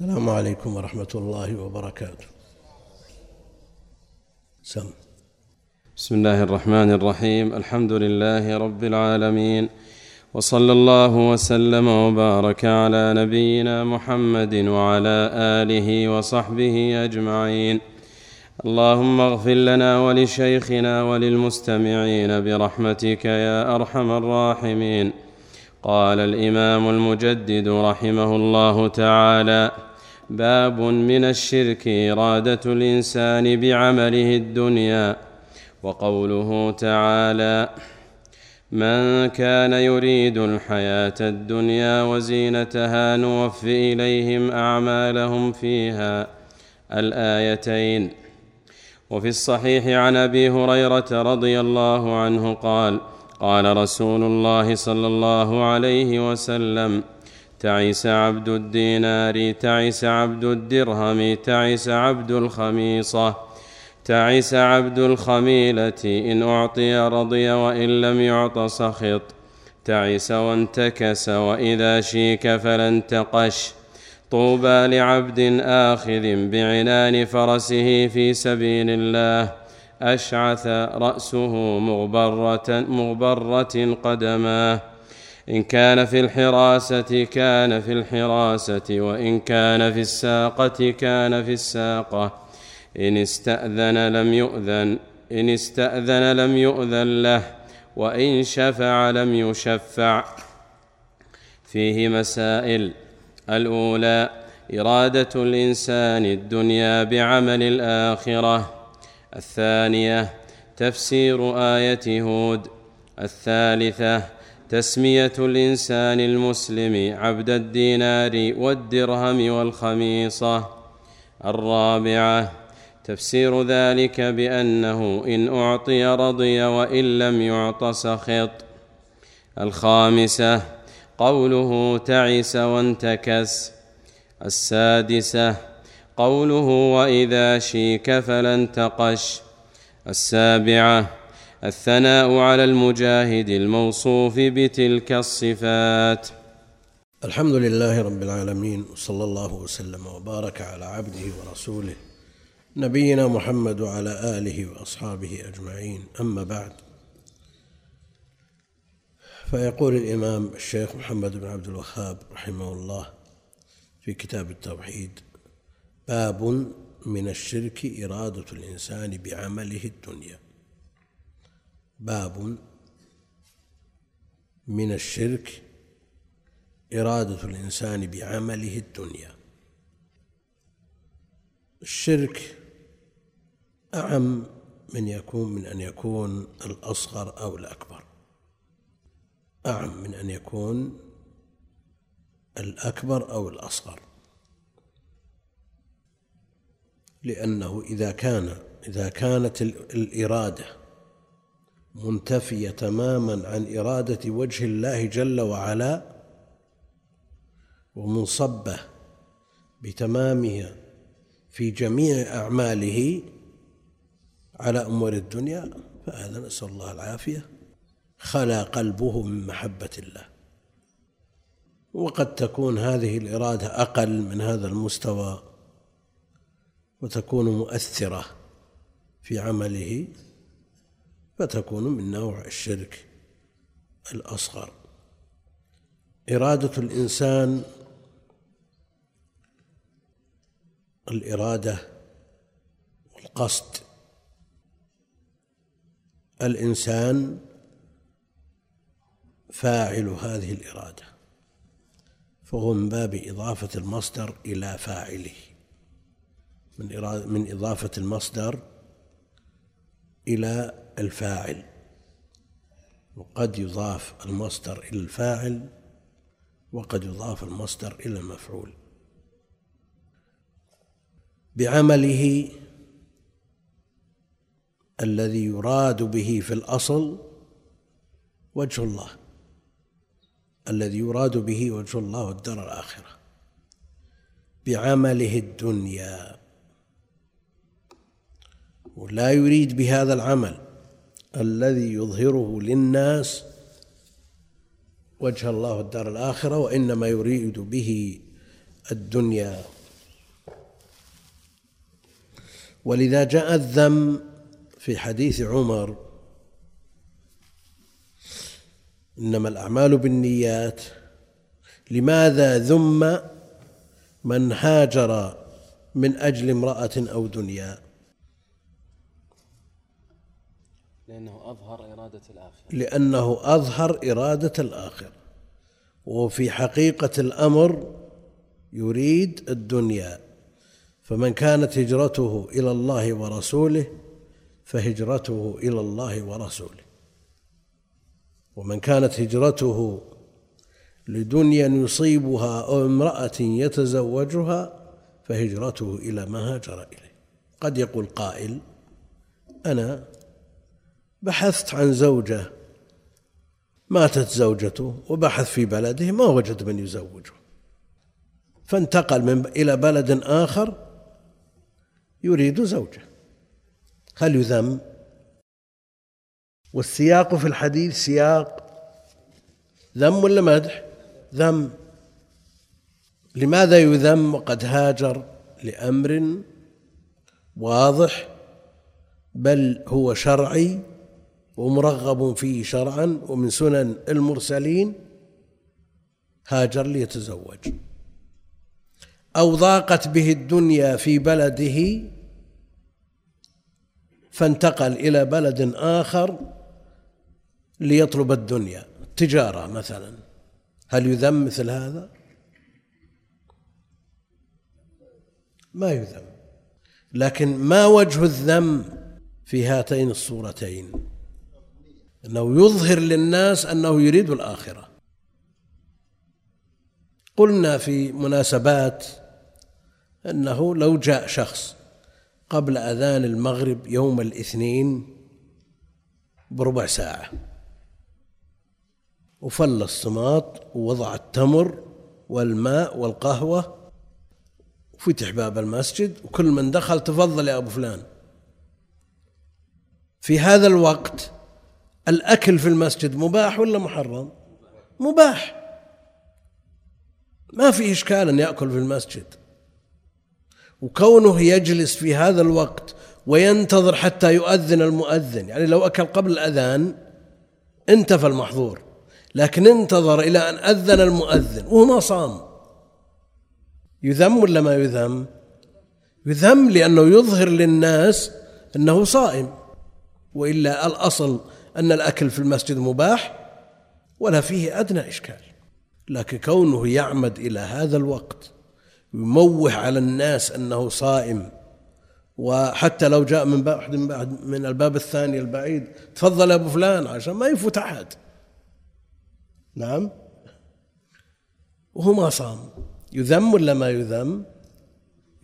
السلام عليكم ورحمة الله وبركاته. سم. بسم الله الرحمن الرحيم. الحمد لله رب العالمين. وصلى الله وسلم وبارك على نبينا محمد وعلى آله وصحبه أجمعين. اللهم اغفر لنا ولشيخنا وللمستمعين برحمتك يا أرحم الراحمين. قال الإمام المجدد رحمه الله تعالى باب من الشرك إرادة الإنسان بعمله الدنيا. وقوله تعالى من كان يريد الحياة الدنيا وزينتها نوف إليهم أعمالهم فيها. الآيتين. وفي الصحيح عن أبي هريرة رضي الله عنه قال قال رسول الله صلى الله عليه وسلم تعس عبد الدينار تعس عبد الدرهم تعس عبد الخميصة تعس عبد الخميلة إن أعطي رضي وإن لم يعط سخط. تعس وانتكس وإذا شيك فلا انتقش طوبى لعبد آخذ بعنان فرسه في سبيل الله. أشعث رأسه مغبرة مغبرة قدماه. إن كان في الحراسة كان في الحراسة وإن كان في الساقة كان في الساقة. إن استأذن لم يؤذن إن استأذن لم يؤذن له وإن شفع لم يشفع. فيه مسائل. الأولى إرادة الإنسان الدنيا بعمل الآخرة. الثانية تفسير آية هود. الثالثة تسمية الإنسان المسلم عبد الدينار والدرهم والخميصة. الرابعة تفسير ذلك بأنه إن أعطي رضي وإن لم يعط سخط. الخامسة قوله تعس وانتكس. السادسة قوله وإذا شيك فلا انتقش السابعة الثناء على المجاهد الموصوف بتلك الصفات. الحمد لله رب العالمين وصلى الله وسلم وبارك على عبده ورسوله نبينا محمد وعلى آله وأصحابه أجمعين. أما بعد فيقول الإمام الشيخ محمد بن عبد الوهاب رحمه الله في كتاب التوحيد باب من الشرك إرادة الإنسان بعمله الدنيا. باب من الشرك إرادة الإنسان بعمله الدنيا. الشرك أعم من يكون من أن يكون الأصغر أو الأكبر. أعم من أن يكون الأكبر أو الأصغر. لأنه إذا كان إذا كانت الإرادة منتفية تماما عن إرادة وجه الله جل وعلا ومنصبة بتمامها في جميع أعماله على أمور الدنيا فهذا نسأل الله العافية. خلا قلبه من محبة الله. وقد تكون هذه الإرادة أقل من هذا المستوى وتكون مؤثرة في عمله. فتكون من نوع الشرك الأصغر. إرادة الإنسان الإرادة والقصد. الإنسان فاعل هذه الإرادة فهو من باب إضافة المصدر إلى فاعله. من من إضافة المصدر إلى الفاعل. وقد يضاف المصدر إلى الفاعل وقد يضاف المصدر إلى المفعول. بعمله الذي يراد به في الأصل وجه الله. الذي يراد به وجه الله والدار الآخرة. بعمله الدنيا. ولا يريد بهذا العمل. الذي يظهره للناس وجه الله الدار الآخرة وإنما يريد به الدنيا. ولذا جاء الذم في حديث عمر إنما الأعمال بالنيات لماذا ذم من هاجر من أجل امرأة أو دنيا؟ لأنه أظهر إرادة الاخره لأنه أظهر إرادة الاخره وفي حقيقة الأمر يريد الدنيا. فمن كانت هجرته إلى الله ورسوله فهجرته إلى الله ورسوله. ومن كانت هجرته لدنيا يصيبها أو امرأة يتزوجها فهجرته إلى ما هاجر إليه. قد يقول قائل أنا بحثت عن زوجة. ماتت زوجته وبحث في بلده ما وجد من يزوجه. فانتقل من إلى بلد آخر يريد زوجة. هل يذم؟ والسياق في الحديث سياق ذم ولا مدح ذم. لماذا يذم؟ وقد هاجر لأمر واضح بل هو شرعي ومرغب فيه شرعا ومن سنن المرسلين هاجر ليتزوج. أو ضاقت به الدنيا في بلده فانتقل إلى بلد آخر ليطلب الدنيا. تجارة مثلا. هل يذم مثل هذا؟ ما يذم. لكن ما وجه الذم في هاتين الصورتين؟ انه يظهر للناس أنه يريد الآخرة. قلنا في مناسبات أنه لو جاء شخص قبل أذان المغرب يوم الاثنين بربع ساعة وفل الصماط ووضع التمر والماء والقهوة وفتح باب المسجد وكل من دخل تفضل يا أبو فلان. في هذا الوقت الأكل في المسجد مباح ولا محرم؟ مباح. ما في إشكال أن يأكل في المسجد. وكونه يجلس في هذا الوقت وينتظر حتى يؤذن المؤذن يعني لو أكل قبل الأذان انتفى المحظور لكن انتظر إلى أن أذن المؤذن وهو ما صام. يذم ولا ما يذم؟ يذم لأنه يظهر للناس أنه صائم وإلا الأصل أن الأكل في المسجد مباح ولا فيه أدنى إشكال. لكن كونه يعمد إلى هذا الوقت يموه على الناس أنه صائم وحتى لو جاء من بعد من من الباب الثاني البعيد تفضل يا أبو فلان عشان ما يفوت أحد. نعم؟ وهو ما صام. يذم ولا ما يذم؟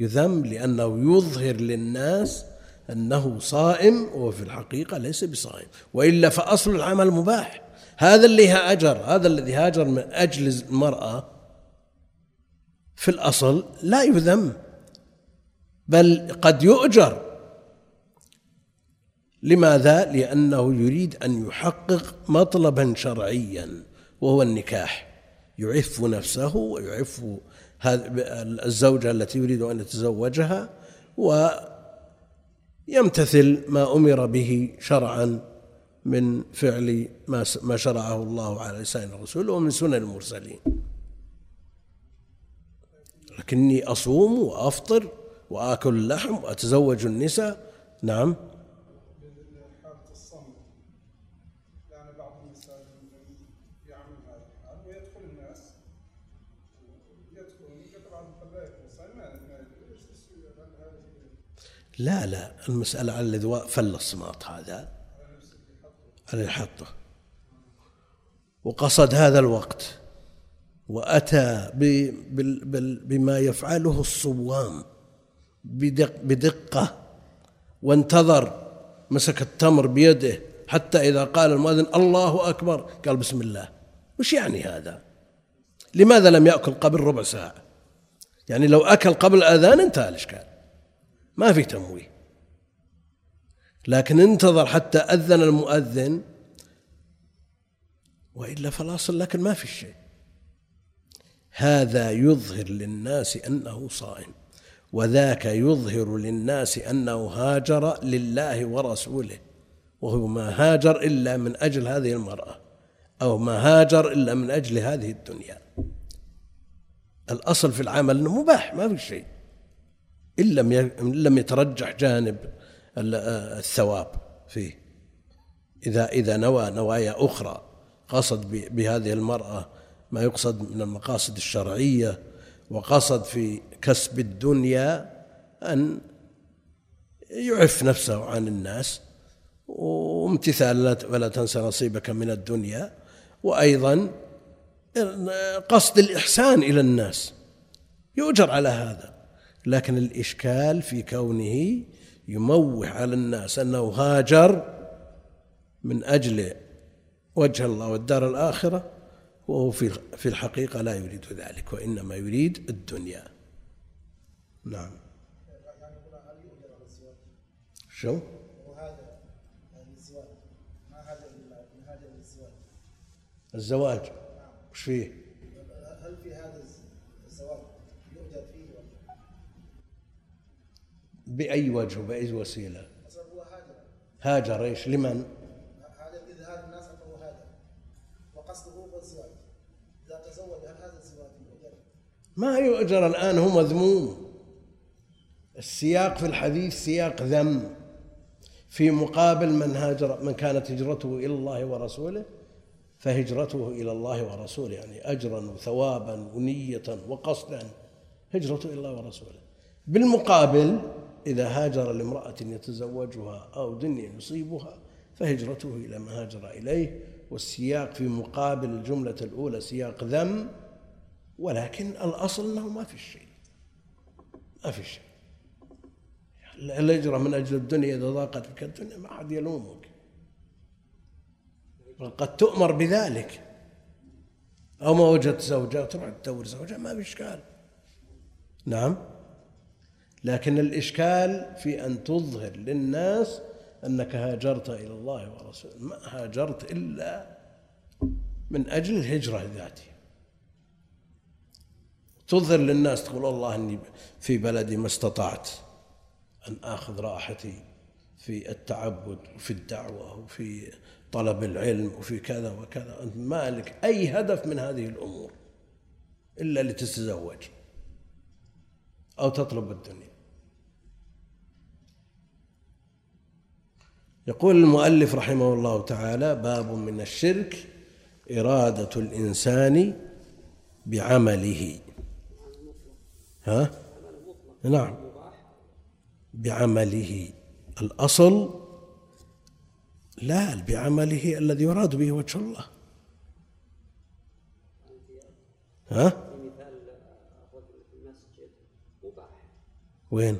يذم لأنه يظهر للناس أنه صائم وهو في الحقيقة ليس بصائم وإلا فأصل العمل مباح. هذا اللي هاجر هذا الذي هاجر من أجل المرأة في الأصل لا يذم بل قد يؤجر. لماذا؟ لأنه يريد أن يحقق مطلبا شرعيا وهو النكاح. يعف نفسه ويعف الزوجة التي يريد أن يتزوجها و يمتثل ما أمر به شرعا من فعل ما شرعه الله على لسان الرسول ومن سنن المرسلين. لكني أصوم وأفطر وآكل اللحم وأتزوج النساء. نعم. لا لا المسألة على الذي فل الصماط هذا. على يحطه وقصد هذا الوقت. وأتى بما يفعله الصوام. بدقة. وانتظر. مسك التمر بيده. حتى إذا قال المؤذن الله أكبر. قال بسم الله. وش يعني هذا؟ لماذا لم يأكل قبل ربع ساعة؟ يعني لو أكل قبل الأذان انتهى الإشكال. ما في تمويه. لكن انتظر حتى أذن المؤذن وإلا فالأصل لكن ما في شيء. هذا يظهر للناس أنه صائم وذاك يظهر للناس أنه هاجر لله ورسوله وهو ما هاجر إلا من أجل هذه المرأة أو ما هاجر إلا من أجل هذه الدنيا. الأصل في العمل أنه مباح ما في شيء. إن لم إن لم يترجح جانب الثواب فيه. إذا إذا نوى نوايا أخرى قصد بهذه المرأة ما يقصد من المقاصد الشرعية وقصد في كسب الدنيا أن يعف نفسه عن الناس وامتثال ولا تنسى نصيبك من الدنيا وأيضا قصد الإحسان إلى الناس. يؤجر على هذا. لكن الإشكال في كونه يموه على الناس أنه هاجر من أجل وجه الله والدار الآخرة وهو في في الحقيقة لا يريد ذلك وإنما يريد الدنيا. نعم. شو؟ الزواج؟ وش فيه؟ بأي وجه وبأي وسيلة؟ هو هاجر هاجر إيش؟ لمن؟ هذا إذهاب الناس فهو هاجر وقصده هو الزواج إذا تزوج هل هذا الزواج يؤجر؟ ما يؤجر الآن هو مذموم السياق في الحديث سياق ذم في مقابل من هاجر من كانت هجرته إلى الله ورسوله فهجرته إلى الله ورسوله يعني أجرا وثوابا ونية وقصدا هجرته إلى الله ورسوله بالمقابل إذا هاجر لامرأة يتزوجها أو دنيا يصيبها فهجرته إلى ما هاجر إليه والسياق في مقابل الجملة الأولى سياق ذم ولكن الأصل أنه ما في شيء. ما في شيء. الهجرة من أجل الدنيا إذا ضاقت بك الدنيا ما أحد يلومك. قد تؤمر بذلك. أو ما وجدت زوجة تروح تدور زوجة ما في إشكال. نعم؟ لكن الإشكال في أن تظهر للناس أنك هاجرت إلى الله ورسوله ما هاجرت إلا من أجل الهجرة ذاتها. تظهر للناس تقول والله أني في بلدي ما استطعت أن آخذ راحتي في التعبد وفي الدعوة وفي طلب العلم وفي كذا وكذا. أنت ما لك أي هدف من هذه الأمور إلا لتتزوج أو تطلب الدنيا. يقول المؤلف رحمه الله تعالى باب من الشرك إرادة الإنسان بعمله. ها؟ نعم. بعمله. الأصل لا بعمله الذي يراد به وجه الله. ها؟ وين؟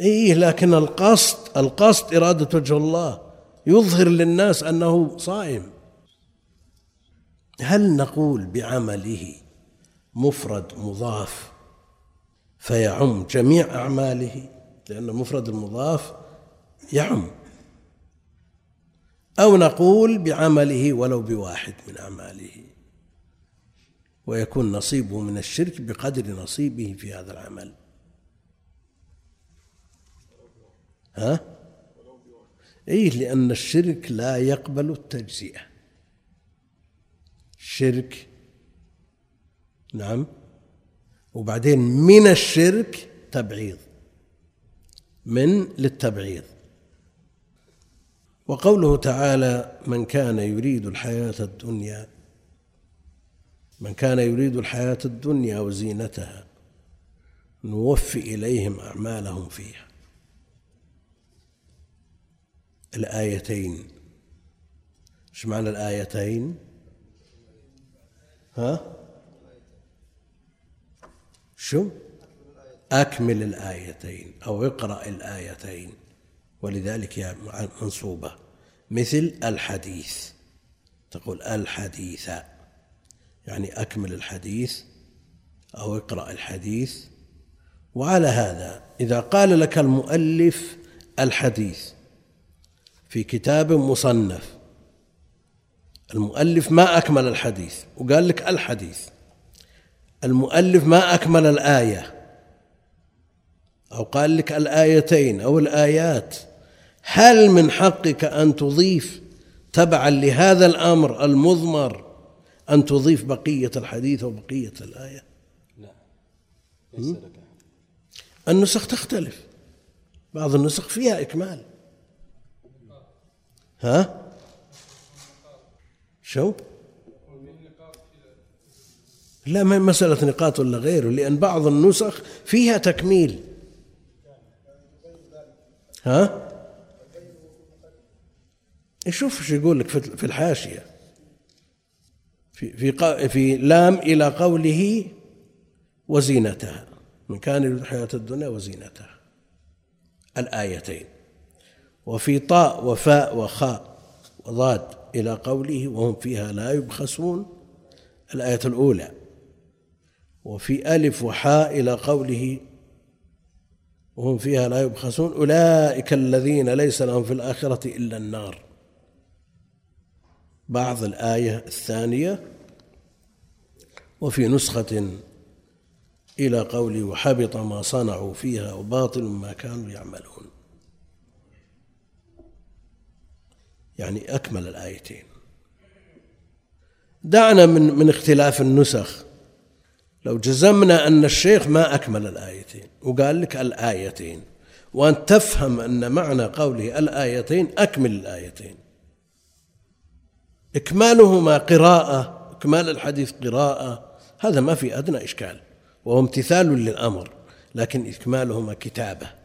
إيه لكن القصد القصد إرادة وجه الله. يظهر للناس أنه صائم. هل نقول بعمله مفرد مضاف فيعم جميع أعماله؟ لأن مفرد المضاف يعم. أو نقول بعمله ولو بواحد من أعماله. ويكون نصيبه من الشرك بقدر نصيبه في هذا العمل. ها؟ إيه لأن الشرك لا يقبل التجزئة. الشرك نعم. وبعدين من الشرك تبعيض. من؟ للتبعيض. وقوله تعالى من كان يريد الحياة الدنيا من كان يريد الحياة الدنيا وزينتها نوفي إليهم أعمالهم فيها. الآيتين. إيش معنى الآيتين؟ ها؟ شو؟ أكمل الآيتين أو اقرأ الآيتين. ولذلك هي منصوبة. مثل الحديث. تقول الحديث. يعني أكمل الحديث أو اقرأ الحديث. وعلى هذا إذا قال لك المؤلف الحديث. في كتاب مصنف. المؤلف ما أكمل الحديث وقال لك الحديث. المؤلف ما أكمل الآية. أو قال لك الآيتين أو الآيات. هل من حقك أن تضيف تبعا لهذا الأمر المضمر أن تضيف بقية الحديث أو بقية الآية؟ لا. ليس لك النسخ تختلف. بعض النسخ فيها إكمال. ها؟ شو؟ لا ما مسألة نقاط ولا غيره لأن بعض النسخ فيها تكميل. ها؟ شوف شو يقول لك في الحاشية. في في في لام إلى قوله وزينتها. من كان يريد الحياة الدنيا وزينتها. الآيتين. وفي طاء وفاء وخاء وضاد إلى قوله وهم فيها لا يبخسون الآية الأولى. وفي ألف وحاء إلى قوله وهم فيها لا يبخسون أولئك الذين ليس لهم في الآخرة إلا النار. بعض الآية الثانية وفي نسخة إلى قوله وحبط ما صنعوا فيها وباطل ما كانوا يعملون. يعني أكمل الآيتين. دعنا من من اختلاف النسخ. لو جزمنا أن الشيخ ما أكمل الآيتين وقال لك الآيتين وأن تفهم أن معنى قوله الآيتين أكمل الآيتين. إكمالهما قراءة إكمال الحديث قراءة هذا ما في أدنى إشكال وهو امتثال للأمر لكن إكمالهما كتابة.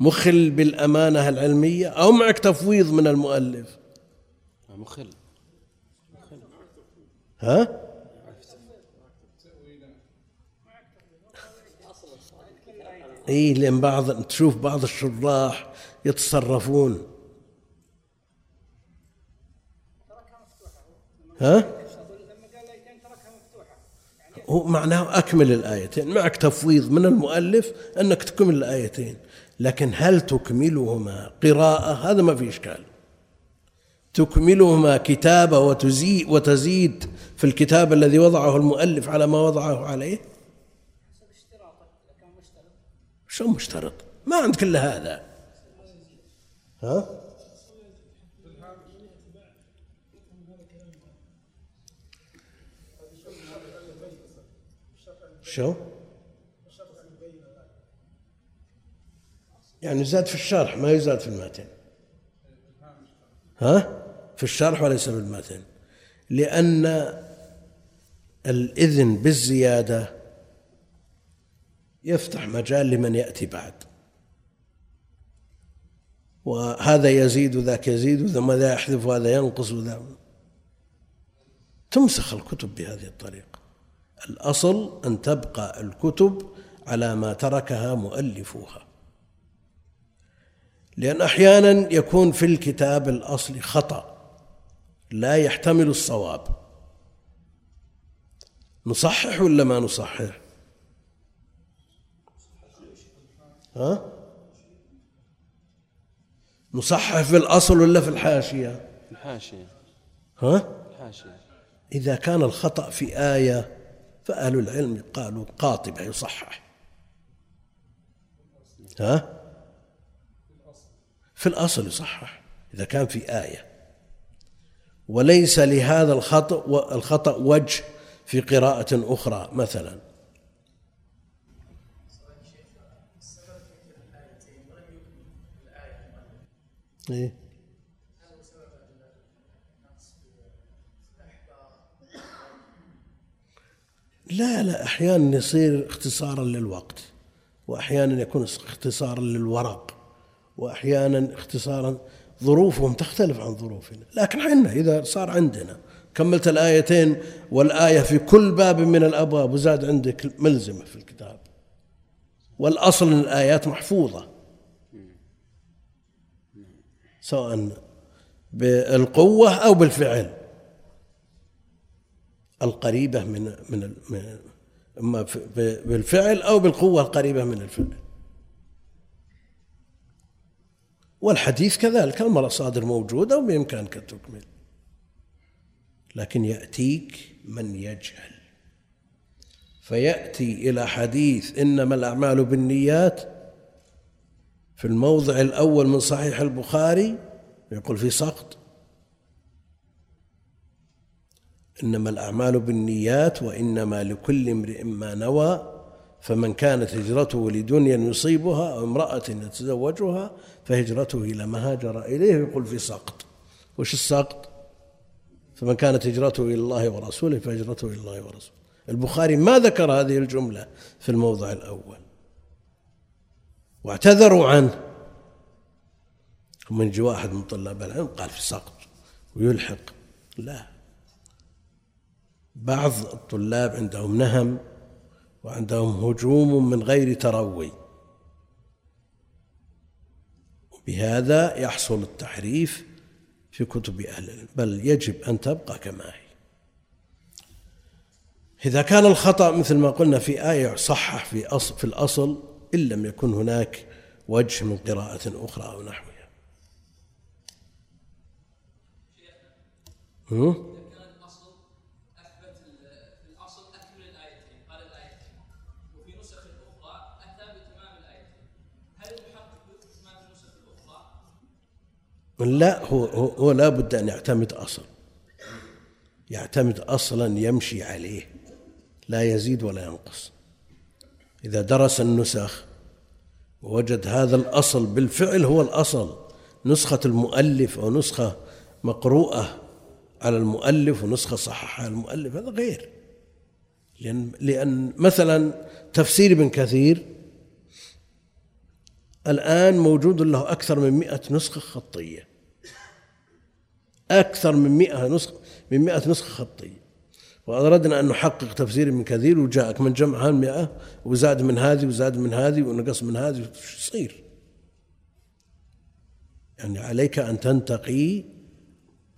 مخل بالأمانة العلمية أو معك تفويض من المؤلف مخل ها؟ إي لأن بعض تشوف بعض الشراح يتصرفون ها؟ هو معناه أكمل الآيتين معك تفويض من المؤلف أنك تكمل الآيتين لكن هل تكملهما قراءة؟ هذا ما في إشكال. تكملهما كتابة وتزيد وتزيد في الكتاب الذي وضعه المؤلف على ما وضعه عليه؟ شو مشترط؟ ما عندك إلا هذا. ها؟ شو؟ يعني زاد في الشرح ما يزاد في المتن. ها؟ في الشرح وليس في المتن لأن الإذن بالزيادة يفتح مجال لمن يأتي بعد. وهذا يزيد وذاك يزيد وذا يحذف وهذا ينقص وذا تمسخ الكتب بهذه الطريقة. الأصل أن تبقى الكتب على ما تركها مؤلفوها. لأن أحيانا يكون في الكتاب الأصلي خطأ لا يحتمل الصواب. نصحح ولا ما نصحح؟ ها؟ نصحح في الأصل ولا في الحاشية؟ الحاشية. ها؟ الحاشية. إذا كان الخطأ في آية فأهل العلم قالوا قاطبة يصحح. ها؟ في الأصل يصحح إذا كان في آية. وليس لهذا الخطأ الخطأ وجه في قراءة أخرى مثلا. إيه؟ لا لا أحيانا يصير اختصارا للوقت وأحيانا يكون اختصارا للورق وأحيانا اختصارا ظروفهم تختلف عن ظروفنا. لكن حنا إذا صار عندنا كملت الآيتين والآية في كل باب من الأبواب وزاد عندك ملزمة في الكتاب. والأصل أن الآيات محفوظة. سواء بالقوة أو بالفعل. القريبة من من إما بالفعل أو بالقوة القريبة من الفعل. والحديث كذلك المصادر موجودة وبإمكانك تكمل. لكن يأتيك من يجهل. فيأتي إلى حديث إنما الأعمال بالنيات. في الموضع الأول من صحيح البخاري يقول في سقط. إنما الأعمال بالنيات وإنما لكل امرئ ما نوى فمن كانت هجرته لدنيا يصيبها أو امرأة يتزوجها فهجرته إلى ما هاجر إليه يقول في سقط وش السقط فمن كانت هجرته إلى الله ورسوله فهجرته إلى الله ورسوله. البخاري ما ذكر هذه الجملة في الموضع الأول. واعتذروا عنه. من جاء واحد من طلاب العلم قال في سقط ويلحق. لا. بعض الطلاب عندهم نهم وعندهم هجوم من غير تروي. بهذا يحصل التحريف في كتب أهل العلم بل يجب أن تبقى كما هي. إذا كان الخطأ مثل ما قلنا في آية صحح في أصل في الأصل إن لم يكن هناك وجه من قراءة أخرى أو نحوها. لا هو هو لا بد أن يعتمد أصل يعتمد أصلا يمشي عليه. لا يزيد ولا ينقص. إذا درس النسخ ووجد هذا الأصل بالفعل هو الأصل نسخة المؤلف أو نسخة مقروءة على المؤلف ونسخة صححها المؤلف هذا غير. لأن, لأن مثلا تفسير ابن كثير الآن موجود له أكثر من مئة نسخة خطية. أكثر من مئة نسخة من مئة نسخة خطية. وأردنا أن نحقق تفسير من كثير وجاءك من جمع هالمئة وزاد من هذه وزاد من هذه ونقص من هذه. شو يصير؟ يعني عليك أن تنتقي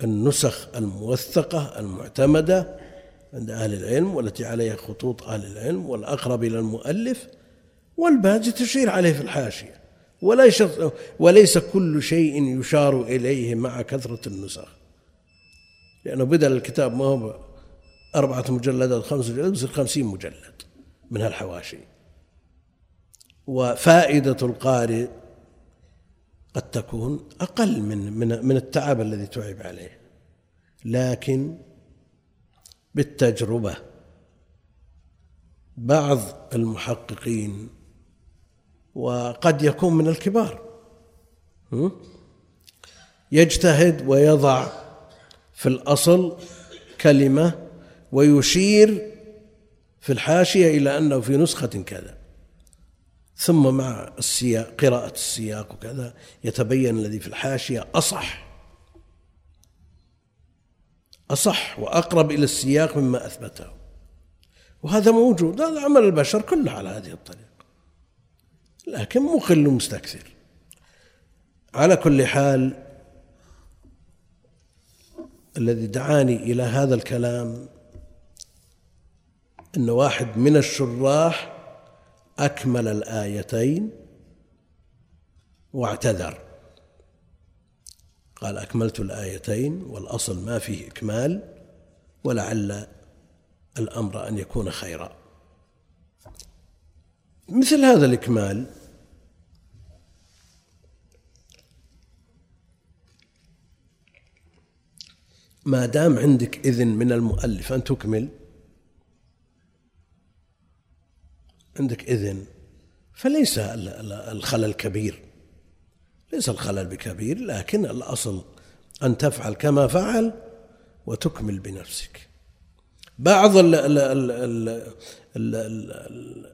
النسخ الموثقة المعتمدة عند أهل العلم والتي عليها خطوط أهل العلم والأقرب إلى المؤلف والباقي تشير عليه في الحاشية. وليس وليس كل شيء يشار إليه مع كثرة النسخ. لأنه بدل الكتاب ما هو أربعة مجلدات خمس مجلدات يصير خمسين مجلد من هالحواشي. وفائدة القارئ قد تكون أقل من من من التعب الذي تعب عليه. لكن بالتجربة بعض المحققين وقد يكون من الكبار. يجتهد ويضع في الأصل كلمة ويشير في الحاشية إلى أنه في نسخة كذا. ثم مع السياق قراءة السياق وكذا يتبين الذي في الحاشية أصح. أصح وأقرب إلى السياق مما أثبته. وهذا موجود هذا عمل البشر كله على هذه الطريقة. لكن مقل مستكثر. على كل حال الذي دعاني إلى هذا الكلام أن واحد من الشراح أكمل الآيتين واعتذر. قال أكملت الآيتين والأصل ما فيه إكمال ولعل الأمر أن يكون خيرا. مثل هذا الإكمال ما دام عندك إذن من المؤلف أن تكمل. عندك إذن فليس الخلل كبير. ليس الخلل بكبير لكن الأصل أن تفعل كما فعل وتكمل بنفسك. بعض ال ال ال ال ال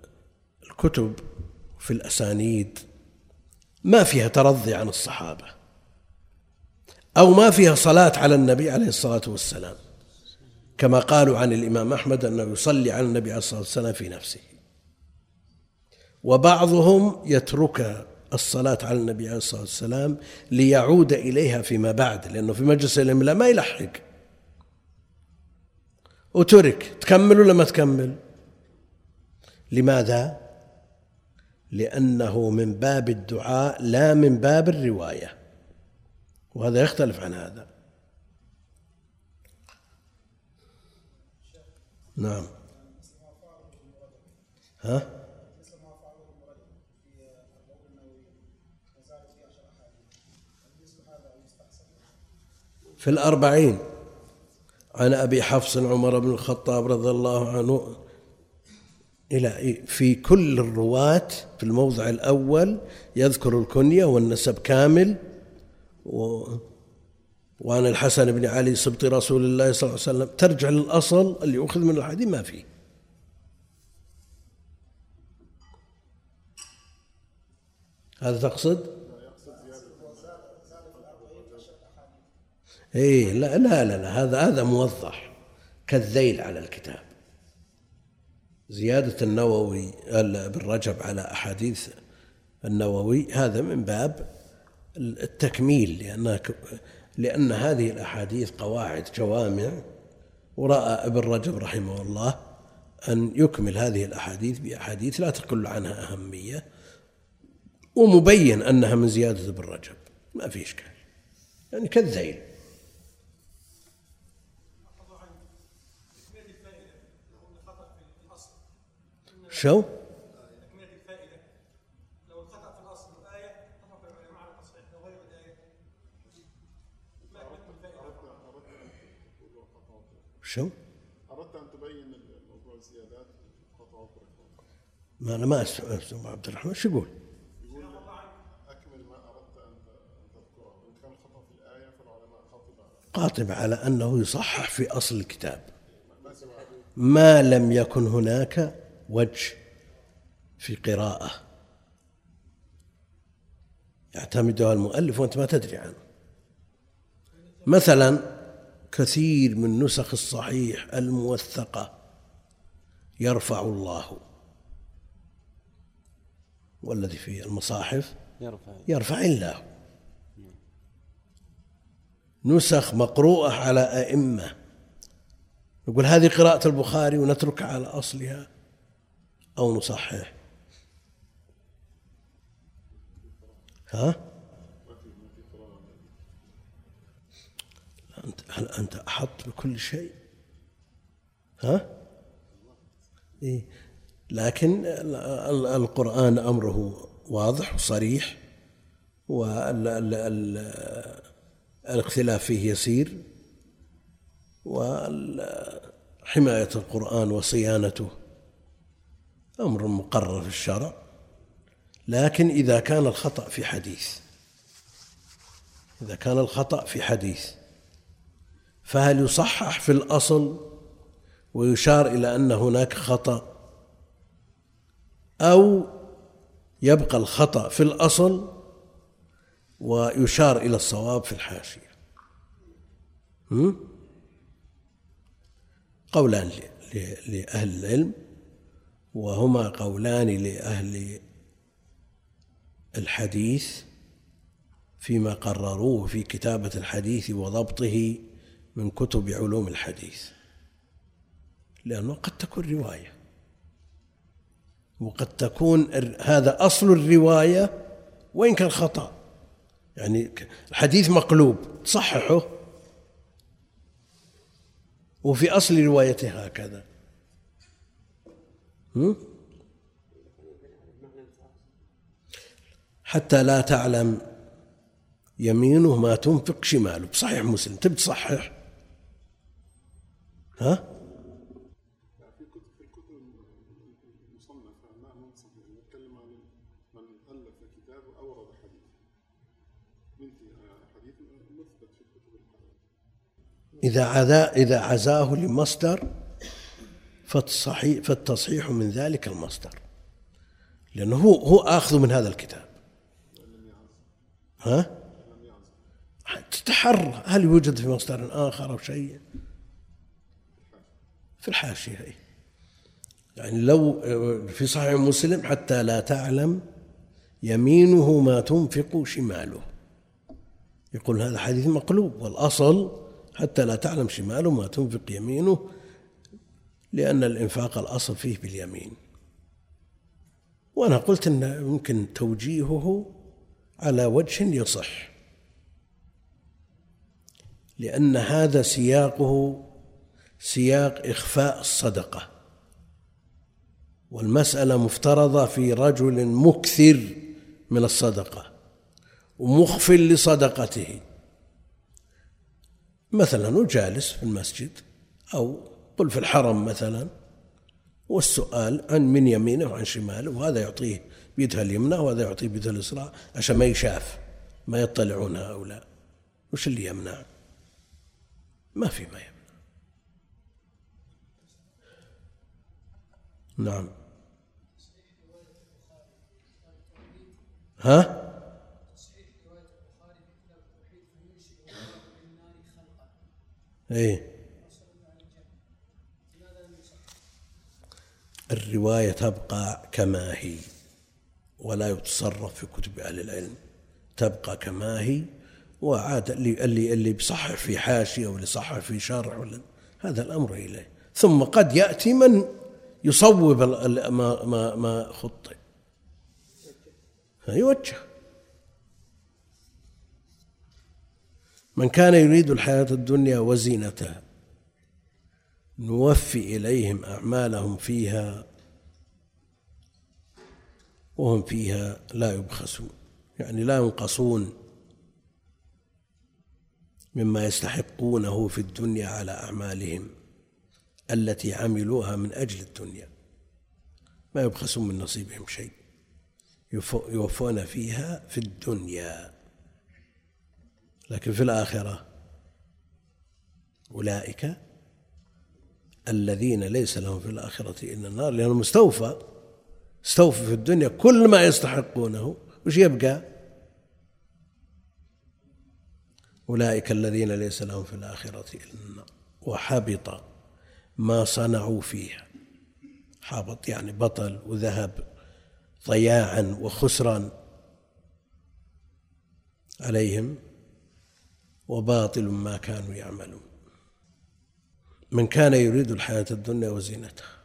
الكتب في الأسانيد ما فيها ترضي عن الصحابة. أو ما فيها صلاة على النبي عليه الصلاة والسلام. كما قالوا عن الإمام أحمد أنه يصلي على النبي عليه الصلاة والسلام في نفسه. وبعضهم يترك الصلاة على النبي عليه الصلاة والسلام ليعود إليها فيما بعد لأنه في مجلس الإملاء ما يلحق. وترك تكمل ولا ما تكمل؟ لماذا؟ لأنه من باب الدعاء لا من باب الرواية. وهذا يختلف عن هذا. نعم. ها؟ في الأربعين. عن أبي حفص عمر بن الخطاب رضي الله عنه. إلى في كل الرواة في الموضع الأول يذكر الكنية والنسب كامل. و وعن الحسن بن علي سبط رسول الله صلى الله عليه وسلم. ترجع للأصل اللي أخذ من الحديث ما فيه. هذا تقصد؟ اي لا لا لا, لا هذا هذا موضح. كالذيل على الكتاب. زيادة النووي ابن رجب على أحاديث النووي هذا من باب التكميل لأن لأن هذه الأحاديث قواعد جوامع ورأى ابن رجب رحمه الله أن يكمل هذه الأحاديث بأحاديث لا تقل عنها أهمية ومبين أنها من زيادة ابن رجب ما في إشكال. يعني كالذيل. شو؟ تكملة الفائدة لو الخطأ في الأصل الآية اتفق العلماء على تصحيح غير الآية شو؟ أردت أن تبين موضوع الزيادات خطأ ما أنا ما أسمع عبد الرحمن شو يقول؟ يقول أكمل ما أردت أن تذكره. إن كان خطأ في الآية فالعلماء قاطب على أنه يصحح في أصل الكتاب. ما لم يكن هناك وجه في قراءة. يعتمدها المؤلف وأنت ما تدري عنه. مثلا كثير من نسخ الصحيح الموثقة. يرفع الله. والذي في المصاحف؟ يرفع. يرفع الله. نسخ مقروءة على أئمة. نقول هذه قراءة البخاري ونتركها على أصلها أو نصحح. ها؟ أنت هل أنت أحط بكل شيء؟ ها؟ إيه. لكن القرآن أمره واضح وصريح والاختلاف فيه يسير وحماية القرآن وصيانته أمر مقرر في الشرع. لكن إذا كان الخطأ في حديث إذا كان الخطأ في حديث فهل يصحح في الأصل ويشار إلى أن هناك خطأ؟ أو يبقى الخطأ في الأصل ويشار إلى الصواب في الحاشية؟ قولان لأهل العلم وهما قولان لأهل الحديث فيما قرروه في كتابة الحديث وضبطه من كتب علوم الحديث لأنه قد تكون رواية. وقد تكون هذا أصل الرواية وإن كان خطأ. يعني الحديث مقلوب تصححه وفي أصل روايته هكذا. حتى لا تعلم يمينه ما تنفق شماله. بصحيح مسلم تبي تصحح؟ ها؟ إذا عزا إذا عزاه لمصدر فالتصحيح, فالتصحيح من ذلك المصدر. لأنه هو هو آخذ من هذا الكتاب. ها؟ تتحرى. هل يوجد في مصدر آخر أو شيء؟ في الحاشية يعني لو في صحيح مسلم حتى لا تعلم يمينه ما تنفق شماله. يقول هذا حديث مقلوب والأصل حتى لا تعلم شماله ما تنفق يمينه لأن الإنفاق الأصل فيه باليمين. وأنا قلت أن يمكن توجيهه على وجه يصح لأن هذا سياقه سياق إخفاء الصدقة. والمسألة مفترضة في رجل مكثر من الصدقة ومخفل لصدقته. مثلا وجالس في المسجد أو قل في الحرم مثلا والسؤال عن من يمينه وعن شماله وهذا يعطيه بيدها اليمنى وهذا يعطيه بيدها اليسرى عشان ما يشاف ما يطلعون هؤلاء. وش اللي يمنع؟ ما في ما يمنع. نعم. ها؟ إيه. الرواية تبقى كما هي ولا يتصرف في كتب أهل العلم. تبقى كما هي وعاد اللي اللي اللي بيصحح في حاشية واللي صحح في شرح هذا الأمر إليه. ثم قد يأتي من يصوب ما ما ما خطئ. يوجه من كان يريد الحياة الدنيا وزينتها نوفي إليهم أعمالهم فيها وهم فيها لا يبخسون. يعني لا ينقصون مما يستحقونه في الدنيا على أعمالهم. التي عملوها من أجل الدنيا. ما يبخسون من نصيبهم شيء. يوفون فيها في الدنيا. لكن في الآخرة أولئك الذين ليس لهم في الآخرة إلا النار لأنهم استوفى استوفوا في الدنيا كل ما يستحقونه. وش يبقى؟ أولئك الذين ليس لهم في الآخرة إلا النار. وحبط ما صنعوا فيها حبط يعني بطل وذهب ضياعا وخسرا عليهم وباطل ما كانوا يعملون. من كان يريد الحياة الدنيا وزينتها.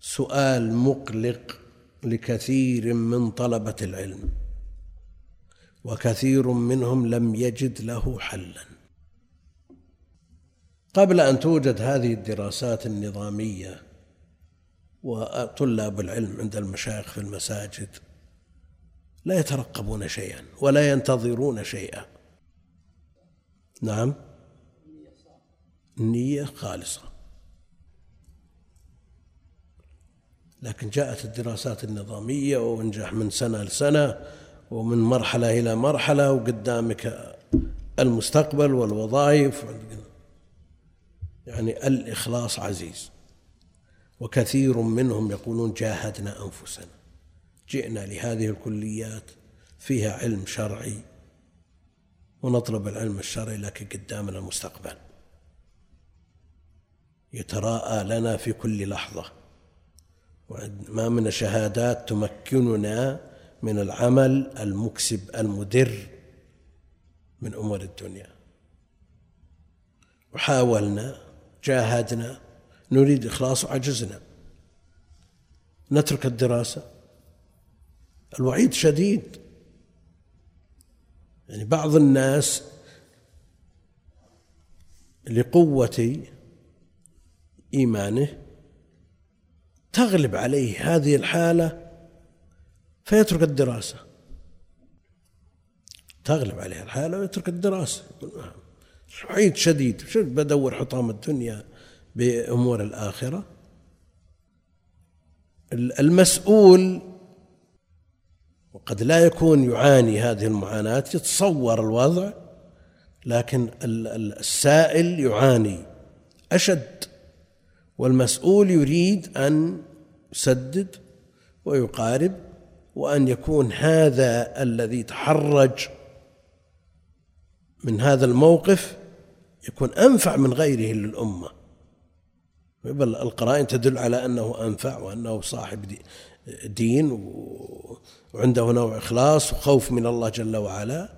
سؤال مقلق لكثير من طلبة العلم وكثير منهم لم يجد له حلا. قبل أن توجد هذه الدراسات النظامية وطلاب العلم عند المشايخ في المساجد لا يترقبون شيئا ولا ينتظرون شيئا. نعم؟ النية خالصة. لكن جاءت الدراسات النظامية وانجح من سنة لسنة ومن مرحلة إلى مرحلة وقدامك المستقبل والوظائف يعني الإخلاص عزيز. وكثير منهم يقولون جاهدنا أنفسنا. جئنا لهذه الكليات فيها علم شرعي ونطلب العلم الشرعي لكن قدامنا المستقبل. يتراءى لنا في كل لحظة. ما من شهادات تمكننا من العمل المكسب المدر من أمور الدنيا. وحاولنا جاهدنا نريد إخلاص وعجزنا نترك الدراسة. الوعيد شديد. يعني بعض الناس لقوة إيمانه تغلب عليه هذه الحالة فيترك الدراسة. تغلب عليه الحالة ويترك الدراسة. وعيد شديد. بدور حطام الدنيا بأمور الآخرة؟ المسؤول وقد لا يكون يعاني هذه المعاناة يتصور الوضع لكن السائل يعاني أشد والمسؤول يريد أن يسدد ويقارب وأن يكون هذا الذي تحرج من هذا الموقف يكون أنفع من غيره للأمة. بل القرائن تدل على أنه أنفع وأنه صاحب دين وعنده نوع إخلاص وخوف من الله جل وعلا.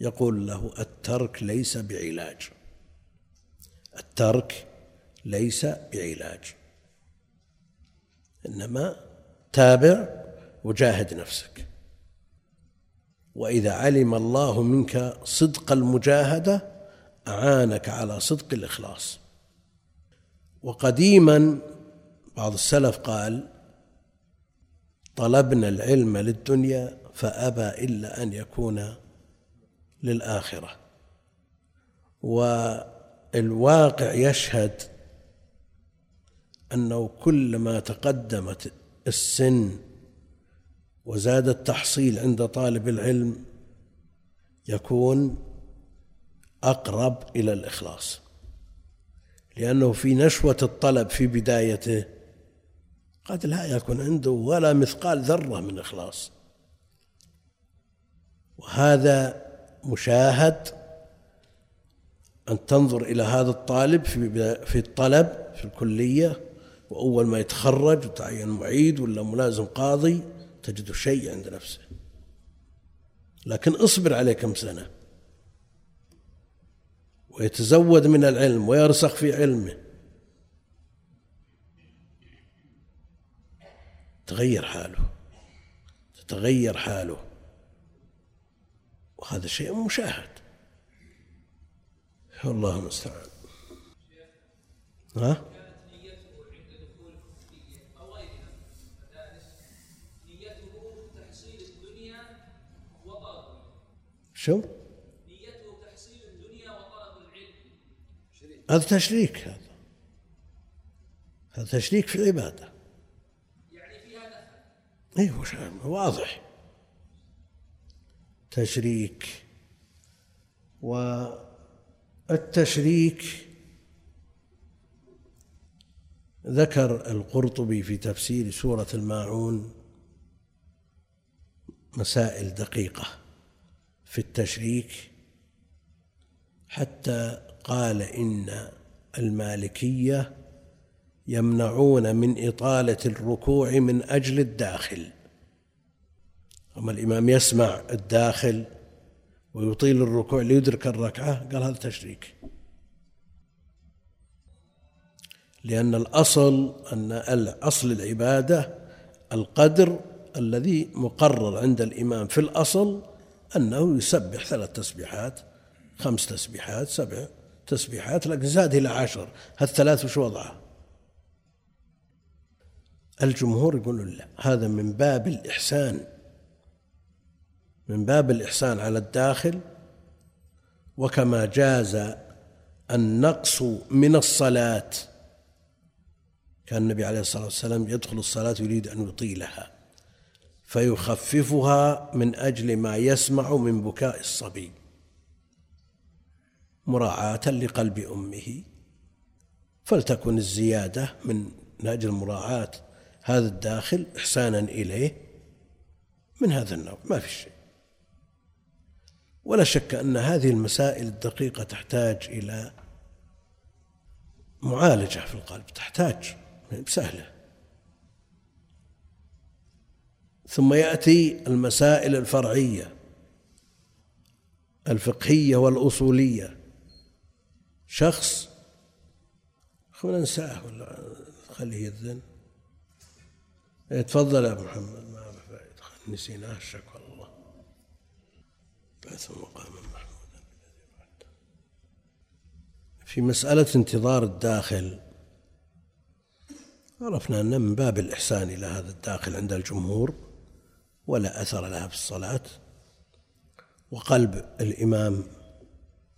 يقول له الترك ليس بعلاج. الترك ليس بعلاج. إنما تابع وجاهد نفسك. وإذا علم الله منك صدق المجاهدة أعانك على صدق الإخلاص. وقديما بعض السلف قال طلبنا العلم للدنيا فأبى إلا أن يكون للآخرة. والواقع يشهد أنه كلما تقدمت السن وزاد التحصيل عند طالب العلم يكون أقرب إلى الإخلاص. لأنه في نشوة الطلب في بدايته قد لا يكون عنده ولا مثقال ذرة من إخلاص. وهذا مشاهد أن تنظر إلى هذا الطالب في في الطلب في الكلية وأول ما يتخرج وتعين معيد ولا ملازم قاضي تجد شيء عند نفسه. لكن اصبر عليه كم سنة. ويتزود من العلم ويرسخ في علمه. تغير حاله. تتغير حاله. وهذا شيء مشاهد. الله المستعان. ها؟ شو؟ نيته تحصيل الدنيا وطلب العلم هذا تشريك هذا. هذا تشريك في العبادة. يعني فيها دخل أيوه واضح. تشريك. والتشريك ذكر القرطبي في تفسير سورة الماعون مسائل دقيقة في التشريك حتى قال إن المالكية يمنعون من إطالة الركوع من أجل الداخل. أما الإمام يسمع الداخل ويطيل الركوع ليدرك الركعة قال هذا تشريك. لأن الأصل أن أصل العبادة القدر الذي مقرر عند الإمام في الأصل أنه يسبح ثلاث تسبيحات خمس تسبيحات سبع تسبيحات لكن زاد إلى عشر. هالثلاث وش وضعه؟ الجمهور يقولون لا هذا من باب الإحسان. من باب الإحسان على الداخل وكما جاز النقص من الصلاة. كان النبي عليه الصلاة والسلام يدخل الصلاة يريد أن يطيلها فيخففها من أجل ما يسمع من بكاء الصبي. مراعاة لقلب أمه. فلتكن الزيادة من أجل مراعاه هذا الداخل إحسانا إليه من هذا النوع ما في شيء. ولا شك أن هذه المسائل الدقيقة تحتاج إلى معالجة في القلب تحتاج سهلة. ثم يأتي المسائل الفرعية الفقهية والأصولية. شخص خلينا ننساه ولا خليه يذن تفضل يا محمد ما فائدة نسيناه الشكوى الله بعث مقاما محمودا في مسألة انتظار الداخل عرفنا أن من باب الإحسان إلى هذا الداخل عند الجمهور ولا أثر لها في الصلاة وقلب الإمام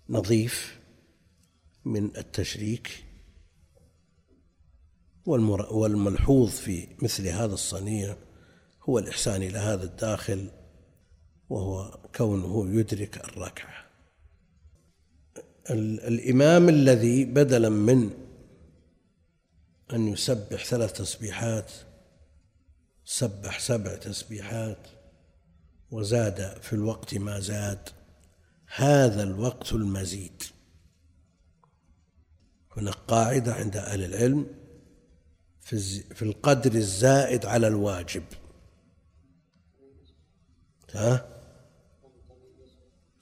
نظيف من التشريك والملحوظ في مثل هذا الصنيع هو الإحسان إلى هذا الداخل وهو كونه يدرك الركعة. الإمام الذي بدلا من أن يسبح ثلاث تسبيحات سبح سبع تسبيحات وزاد في الوقت ما زاد هذا الوقت المزيد. هناك قاعدة عند أهل العلم في القدر الزائد على الواجب. ها؟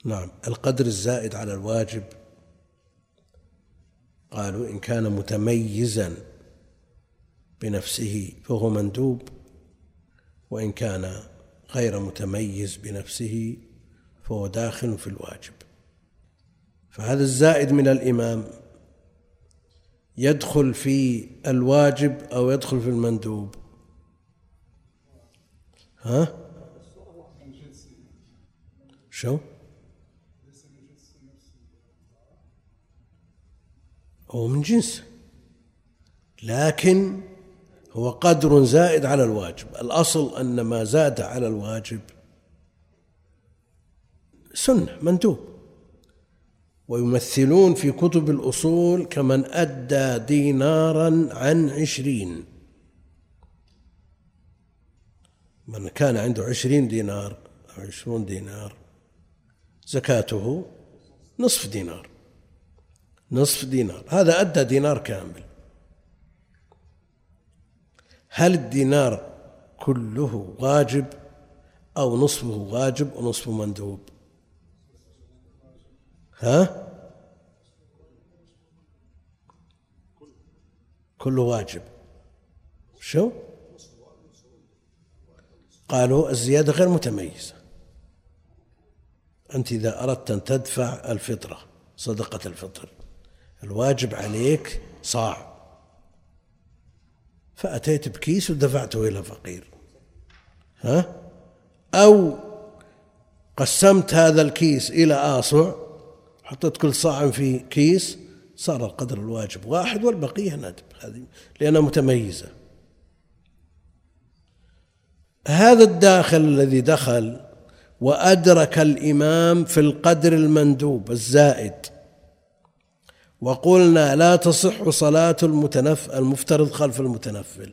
نعم القدر الزائد على الواجب. قالوا إن كان متميزا بنفسه فهو مندوب وإن كان غير متميز بنفسه فهو داخل في الواجب. فهذا الزائد من الإمام يدخل في الواجب أو يدخل في المندوب. ها؟ شو؟ هو من جنس لكن هو قدر زائد على الواجب. الأصل أن ما زاد على الواجب سنة مندوب. ويمثلون في كتب الأصول كمن أدى دينارا عن عشرين. من كان عنده عشرين دينار أو عشرون دينار زكاته نصف دينار. نصف دينار. هذا أدى دينار كامل. هل الدينار كله واجب أو نصفه واجب ونصفه مندوب؟ ها؟ كله واجب. شو؟ قالوا الزيادة غير متميزة. أنت إذا أردت أن تدفع الفطرة صدقة الفطر الواجب عليك صاع. فأتيت بكيس ودفعته إلى فقير. ها؟ أو قسمت هذا الكيس إلى آصع حطيت كل صاع في كيس صار القدر الواجب واحد والبقية ندب. هذه لأنها متميزة. هذا الداخل الذي دخل وأدرك الإمام في القدر المندوب الزائد. وقلنا لا تصح صلاة المتنف المفترض خلف المتنفل.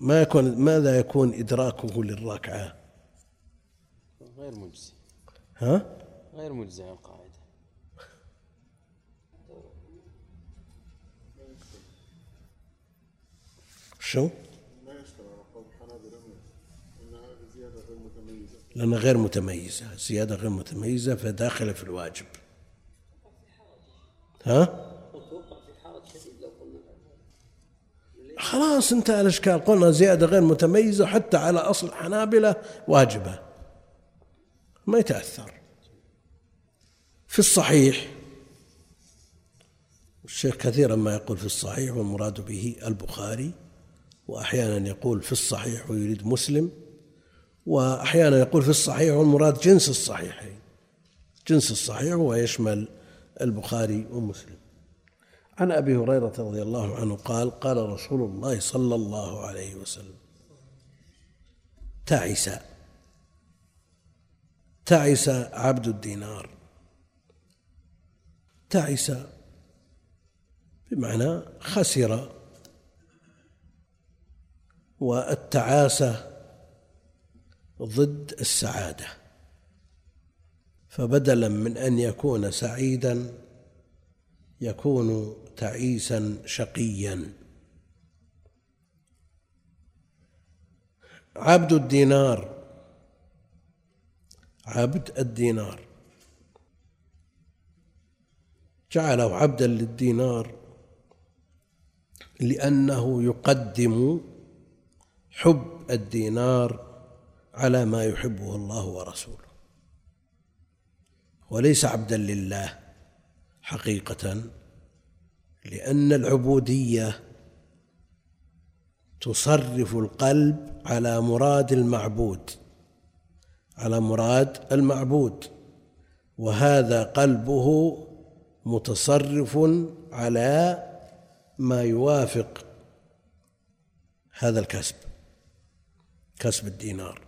ما يكون ماذا يكون إدراكه للركعة؟ غير مجزي ها؟ غير مجزي عن القاعدة شو؟ لأنها غير متميزة زيادة غير متميزة فداخلة في الواجب. ها؟ خلاص انتهى الاشكال قلنا زيادة غير متميزة حتى على أصل الحنابله واجبة. ما يتأثر. في الصحيح الشيخ كثيرا ما يقول في الصحيح والمراد به البخاري. وأحيانا يقول في الصحيح ويريد مسلم وأحيانا يقول في الصحيح والمراد جنس الصحيحين. جنس الصحيح ويشمل البخاري ومسلم. عن أبي هريرة رضي الله عنه قال قال رسول الله صلى الله عليه وسلم تعس تعس عبد الدينار. تعس بمعنى خسر والتعاسة ضد السعادة. فبدلا من أن يكون سعيدا يكون تعيسا شقيا. عبد الدينار عبد الدينار. جعله عبدا للدينار لأنه يقدم حب الدينار على ما يحبه الله ورسوله. وليس عبدا لله حقيقة لأن العبودية تصرف القلب على مراد المعبود على مراد المعبود وهذا قلبه متصرف على ما يوافق هذا الكسب. كسب الدينار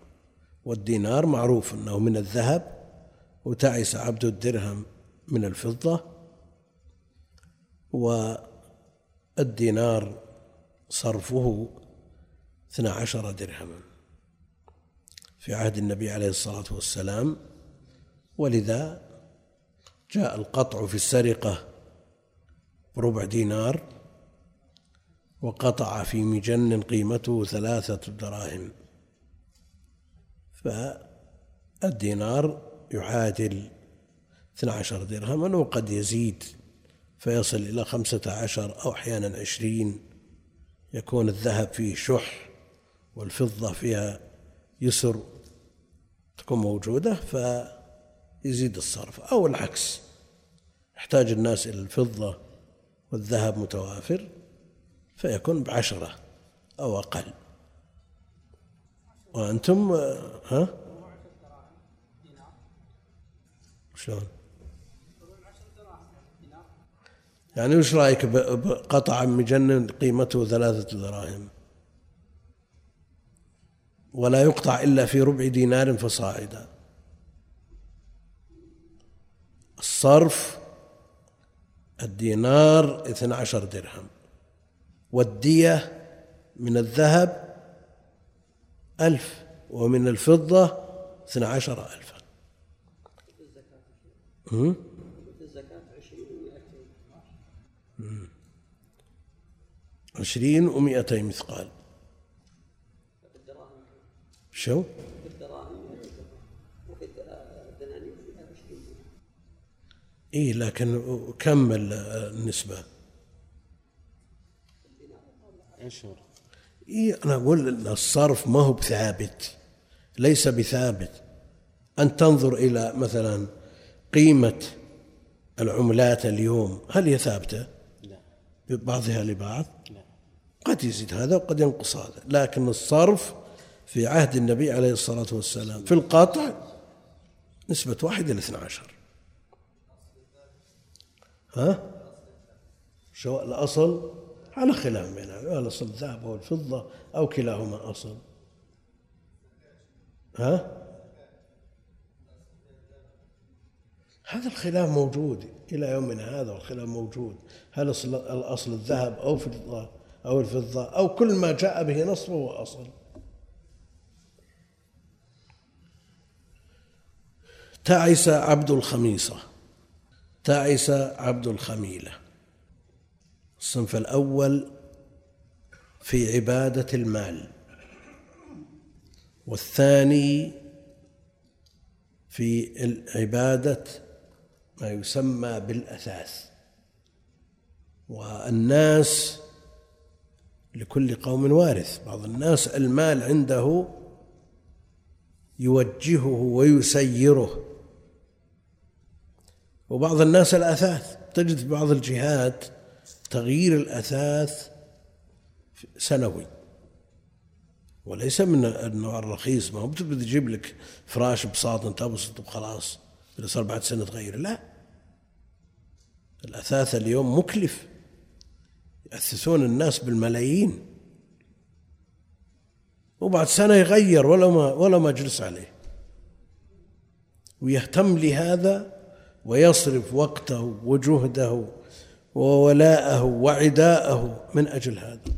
والدينار معروف إنه من الذهب وتعس عبد الدرهم من الفضة والدينار صرفه اثنا عشر درهما في عهد النبي عليه الصلاة والسلام. ولذا جاء القطع في السرقة بربع دينار وقطع في مجن قيمته ثلاثة دراهم. فالدينار يعادل 12 درهما وقد يزيد فيصل إلى خمسة عشر أو أحيانا عشرين. يكون الذهب فيه شح والفضة فيها يسر تكون موجودة فيزيد الصرف. أو العكس يحتاج الناس إلى الفضة والذهب متوافر فيكون بعشرة أو أقل. وأنتم ها؟ شلون؟ يعني وش رأيك بقطع مجنن قيمته ثلاثة دراهم؟ ولا يقطع إلا في ربع دينار فصاعدا. الصرف الدينار اثنى عشر درهم والدية من الذهب ألف ومن الفضة اثنى عشر ألفا عشرين ومئتين مثقال شو؟ إيه لكن كم النسبة؟ عشر إيه أنا أقول الصرف ما هو بثابت ليس بثابت. أن تنظر إلى مثلا قيمة العملات اليوم هل هي ثابتة؟ لا. ببعضها لبعض؟ لا. قد يزيد هذا وقد ينقص هذا لكن الصرف في عهد النبي عليه الصلاة والسلام. في القطع نسبة واحد إلى اثنى عشر. ها؟ شو الأصل؟ على خلاف بينهم الأصل الذهب أو الفضة أو كلاهما أصل. ها؟ هذا الخلاف موجود إلى يومنا هذا الخلاف موجود. هل أصل الأصل الذهب أو فضة أو الفضة أو كل ما جاء به نص فهو أصل. تعس عبد الخميصة. تعس عبد الخميلة. الصنف الأول في عبادة المال والثاني في عبادة ما يسمى بالأثاث والناس لكل قوم وارث بعض الناس المال عنده يوجهه ويسيره. وبعض الناس الأثاث تجد في بعض الجهات تغيير الأثاث سنوي. وليس من النوع الرخيص ما هو بتجيب لك فراش بساط انت تبسط وخلاص صار بعد سنة تغير. لا. الأثاث اليوم مكلف. يأثثون الناس بالملايين. وبعد سنة يغير ولا ما ولا ما جلس عليه. ويهتم لهذا ويصرف وقته وجهده وولاءه وعداءه من أجل هذا.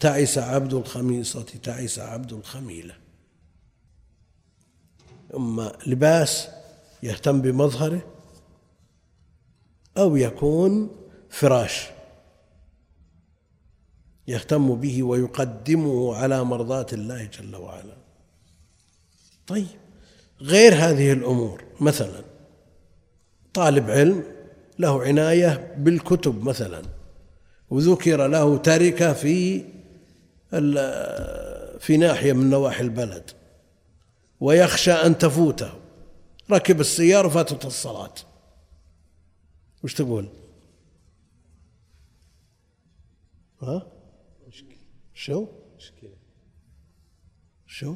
تعس عبد الخميصة تعس عبد الخميلة. أما لباس يهتم بمظهره أو يكون فراش يهتم به ويقدمه على مرضاة الله جل وعلا. طيب غير هذه الأمور مثلا طالب علم له عناية بالكتب مثلا وذكر له تركة في في ناحية من نواحي البلد ويخشى أن تفوته ركب السيارة وفاتت الصلاة وش تقول؟ ها؟ شو؟ مشكلة شو؟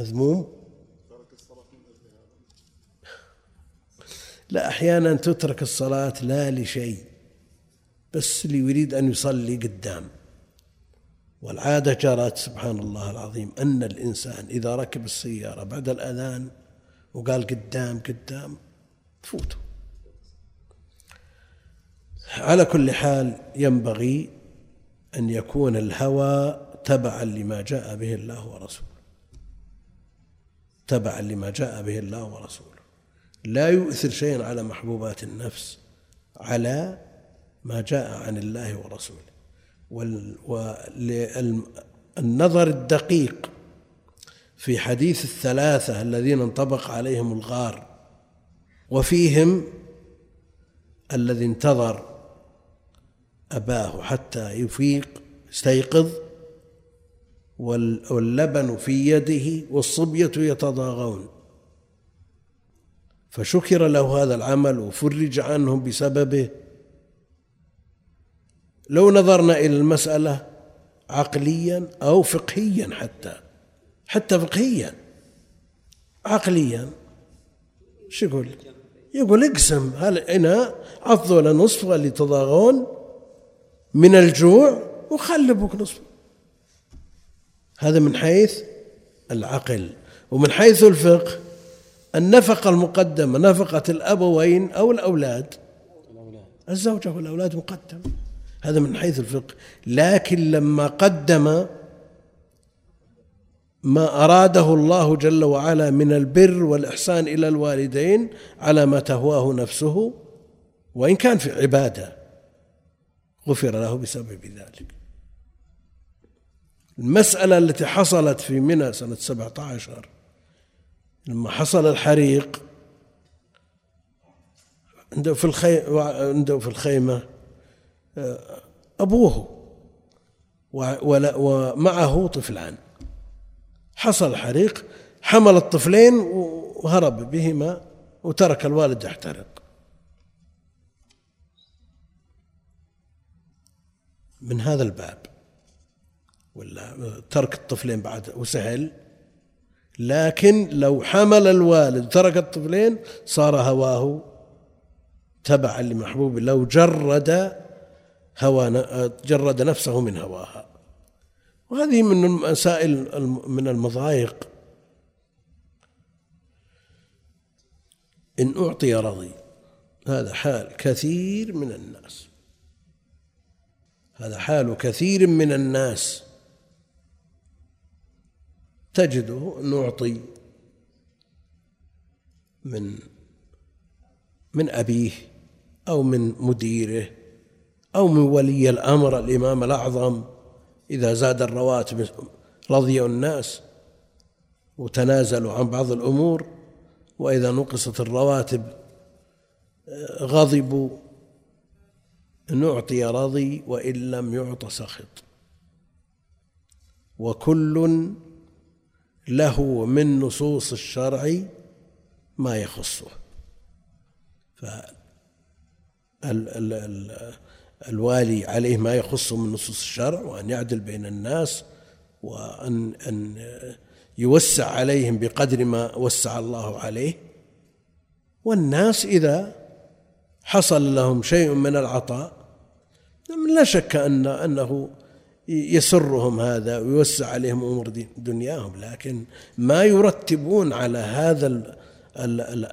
مذموم لا أحيانا تترك الصلاة لا لشيء بس اللي يريد أن يصلي قدام. والعادة جرت سبحان الله العظيم أن الإنسان إذا ركب السيارة بعد الأذان وقال قدام قدام تفوته على كل حال ينبغي أن يكون الهوى تبعا لما جاء به الله ورسوله. تبعا لما جاء به الله ورسوله. لا يؤثر شيئا على محبوبات النفس على ما جاء عن الله ورسوله. والنظر الدقيق في حديث الثلاثة الذين انطبق عليهم الغار وفيهم الذي انتظر أباه حتى يفيق يستيقظ واللبن في يده والصبية يتضاغون. فشكر له هذا العمل وفرج عنهم بسببه. لو نظرنا إلى المسألة عقليا أو فقهيا حتى حتى فقهيا. عقليا شو يقول؟ يقول اقسم هل أنا عضوا لنصف اللي تضاغون من الجوع وخلبك نصف. هذا من حيث العقل ومن حيث الفقه النفقة المقدمة نفقة الأبوين أو الأولاد. الزوجة والأولاد مقدم. هذا من حيث الفقه. لكن لما قدم ما أراده الله جل وعلا من البر والإحسان إلى الوالدين على ما تهواه نفسه وإن كان في عبادة غفر له بسبب ذلك. المسألة التي حصلت في منى سنة سبعة عشر لما حصل الحريق عنده في الخي... عنده في الخيمة آه، أبوه ومعه طفلان. حصل الحريق حمل الطفلين وهرب بهما وترك الوالد يحترق. من هذا الباب ولا ترك الطفلين بعد وسهل لكن لو حمل الوالد ترك الطفلين صار هواه تبعا لمحبوب. لو جرد هوى جرد نفسه من هواها وهذه من المسائل من المضايق. إن أعطي رضي هذا حال كثير من الناس. هذا حال كثير من الناس. تجده نعطي من من أبيه أو من مديره أو من ولي الأمر الإمام الأعظم إذا زاد الرواتب رضي الناس وتنازلوا عن بعض الأمور وإذا نقصت الرواتب غضبوا نعطي رضي وإن لم يعط سخط. وكل له من نصوص الشرع ما يخصه. فالوالي عليه ما يخصه من نصوص الشرع وأن يعدل بين الناس وأن أن يوسع عليهم بقدر ما وسع الله عليه. والناس إذا حصل لهم شيء من العطاء لا شك أن أنه يسرهم هذا ويوسع عليهم أمور دنياهم. لكن ما يرتبون على هذا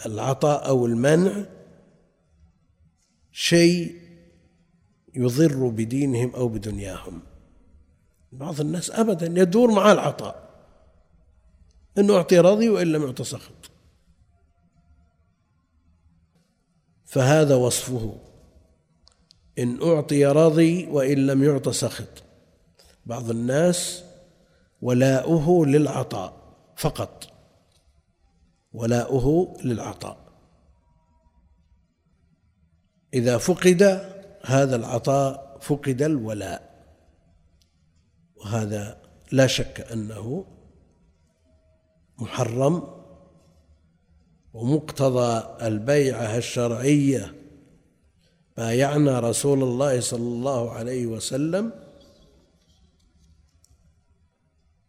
العطاء أو المنع شيء يضر بدينهم أو بدنياهم. بعض الناس ابدا يدور مع العطاء إنه أعطي رضي وإن لم يعط سخط. فهذا وصفه. إن أعطي رضي وإن لم يعط سخط. بعض الناس ولاؤه للعطاء فقط. ولاؤه للعطاء. إذا فقد هذا العطاء فقد الولاء. وهذا لا شك أنه محرم ومقتضى البيعة الشرعية بايعنا رسول الله صلى الله عليه وسلم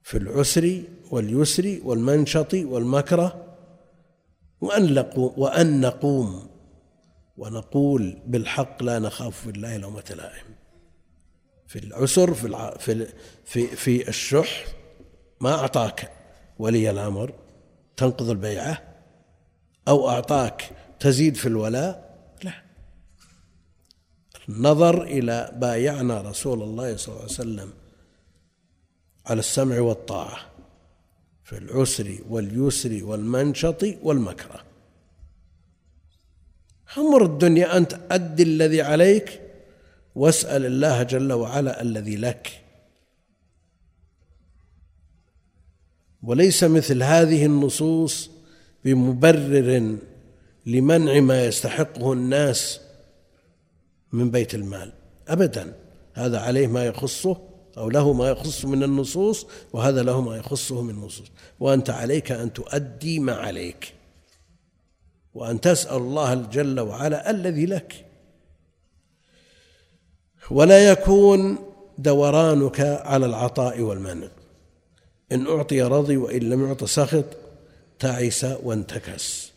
في العسر واليسر والمنشط والمكره وأن, وأن نقوم ونقول بالحق لا نخاف في الله لومة لائم في العسر في الع... في في في الشح ما أعطاك ولي الأمر تنقض البيعة أو أعطاك تزيد في الولاء لا. النظر إلى بايعنا رسول الله صلى الله عليه وسلم على السمع والطاعة في العسر واليسر والمنشط والمكره. أمر الدنيا أنت أد الذي عليك واسأل الله جل وعلا الذي لك. وليس مثل هذه النصوص بمبرر لمنع ما يستحقه الناس من بيت المال. ابدا هذا عليه ما يخصه أو له ما يخص من النصوص وهذا له ما يخصه من النصوص. وأنت عليك أن تؤدي ما عليك. وأن تسأل الله جل وعلا الذي لك. ولا يكون دورانك على العطاء والمنع. إن أعطي رضي وإن لم يعط سخط تعس وانتكس.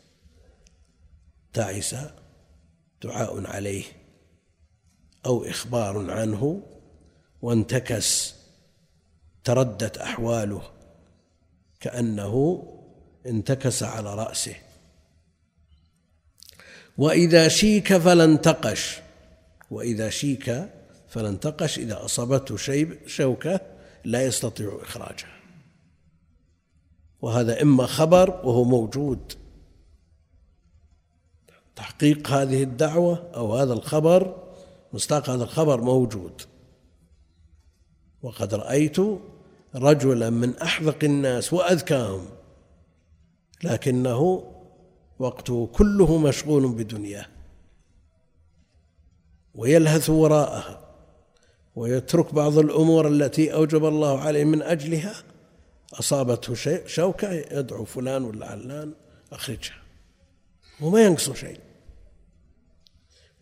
تعس دعاء عليه أو إخبار عنه وانتكس تردت أحواله كأنه انتكس على رأسه. وإذا شيك فلا انتقش وإذا شيك فلا انتقش إذا أصابته شيء شوكة لا يستطيع إخراجها. وهذا إما خبر وهو موجود. تحقيق هذه الدعوة أو هذا الخبر مصداق هذا الخبر موجود. وقد رأيت رجلا من أحذق الناس وأذكاهم لكنه وقته كله مشغول بدنياه ويلهث وراءها ويترك بعض الأمور التي أوجب الله عليه من أجلها. أصابته شوكة يدعو فلان ولا علان أخرجها. وما ينقص شيء.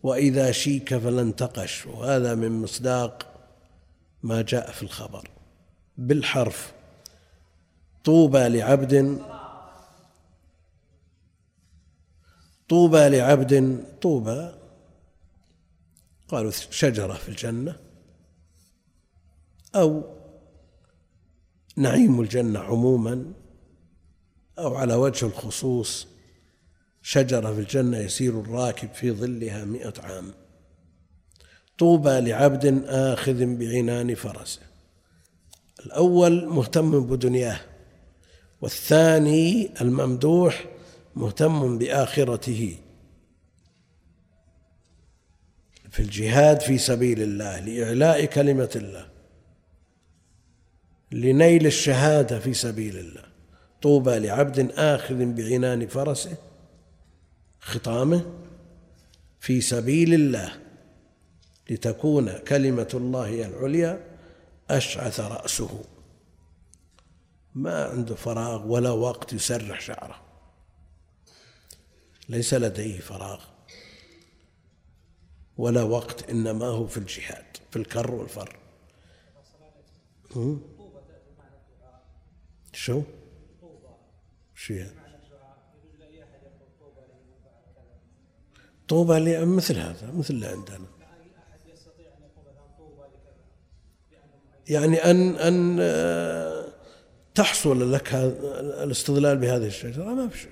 وإذا شيك فلا انتقش وهذا من مصداق ما جاء في الخبر. بالحرف طوبى لعبد طوبى لعبد طوبى. قالوا شجرة في الجنة أو نعيم الجنة عموما أو على وجه الخصوص شجرة في الجنة يسير الراكب في ظلها مئة عام. طوبى لعبد آخذ بعنان فرسه. الأول مهتم بدنياه والثاني الممدوح مهتم بآخرته. في الجهاد في سبيل الله لإعلاء كلمة الله لنيل الشهادة في سبيل الله. طوبى لعبد آخذ بعنان فرسه خطامه في سبيل الله. لتكون كلمة الله العليا أشعث رأسه. ما عنده فراغ ولا وقت يسرح شعره. ليس لديه فراغ ولا وقت إنما هو في الجهاد في الكر والفر. شو؟ شو طوبى مثل هذا مثل اللي عندنا. يعني أن أن آه، تحصل لك الاستظلال بهذه الشجرة. ما في شيء.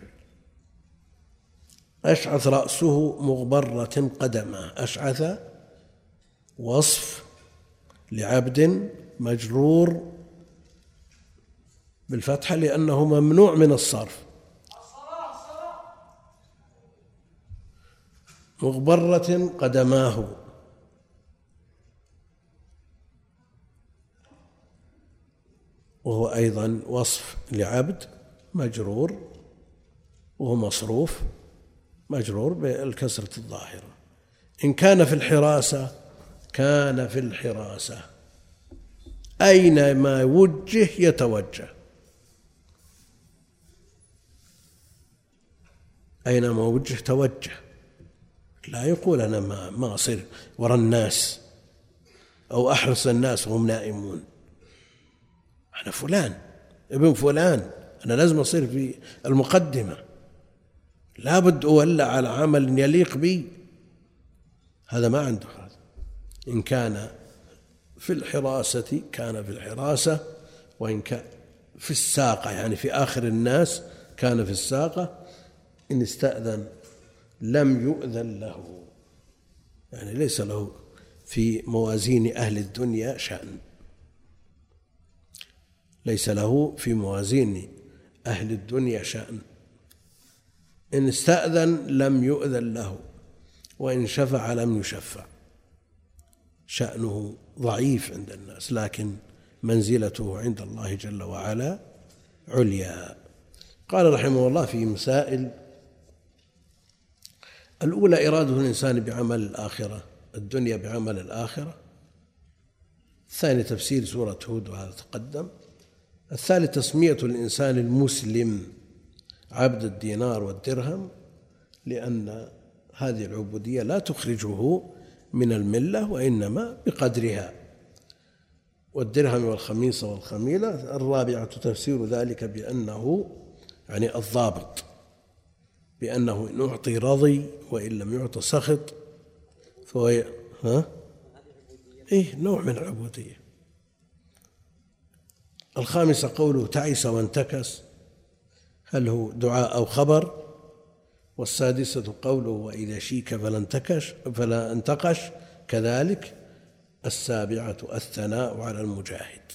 أشعث رأسه مغبرة قدمه أشعث وصف لعبد مجرور بالفتحة لأنه ممنوع من الصرف. مغبرة قدماه. وهو أيضا وصف لعبد مجرور وهو مصروف مجرور بالكسرة الظاهرة. إن كان في الحراسة كان في الحراسة. أينما وجه يتوجه. أينما وجه توجه. لا يقول أنا ما ما أصير وراء الناس أو أحرص الناس وهم نائمون. أنا فلان ابن فلان أنا لازم أصير في المقدمة. لابد أولى على عمل يليق بي. هذا ما عنده هذا إن كان في الحراسة كان في الحراسة وإن كان في الساقة يعني في آخر الناس كان في الساقة. إن استأذن لم يؤذن له. يعني ليس له في موازين أهل الدنيا شأن. ليس له في موازين أهل الدنيا شأن. إن استأذن لم يؤذن له وإن شفع لم يشفع. شأنه ضعيف عند الناس لكن منزلته عند الله جل وعلا عليا. قال رحمه الله في مسائل الأولى إرادة الإنسان بعمل الآخرة الدنيا بعمل الآخرة. الثاني تفسير سورة هود وهذا تقدم. الثالث تسمية الإنسان المسلم عبد الدينار والدرهم لأن هذه العبودية لا تخرجه من الملة وإنما بقدرها والدرهم والخميصة والخميلة الرابعة تفسير ذلك بأنه يعني الضابط بأنه إن أعطي رضي وإن لم يعط سخط فهو ها؟ إيه نوع من العبودية الخامسة قوله تعس وانتكس هل هو دعاء أو خبر؟ والسادسة قوله وإذا شيك فلا انتكش فلا انتقش كذلك السابعة الثناء على المجاهد.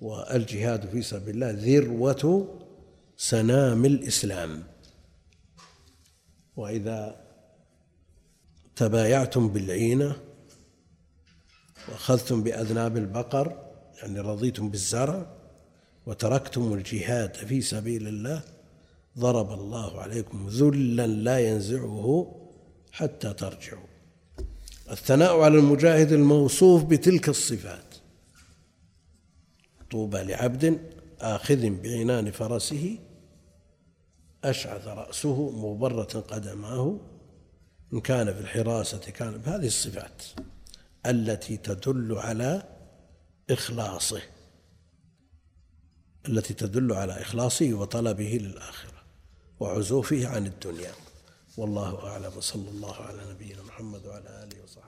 والجهاد في سبيل الله ذروة سنام الإسلام. وإذا تبايعتم بالعينة وأخذتم بأذناب البقر يعني رضيتم بالزرع وتركتم الجهاد في سبيل الله ضرب الله عليكم ذلا لا ينزعه حتى ترجعوا. الثناء على المجاهد الموصوف بتلك الصفات. طوبى لعبد آخذ بعنان فرسه أشعث رأسه مبرة قدماه إن كان في الحراسة كان بهذه الصفات التي تدل على إخلاصه التي تدل على إخلاصه وطلبه للآخرة وعزوفه عن الدنيا. والله أعلم. وصلى الله على نبينا محمد وعلى آله وصحبه.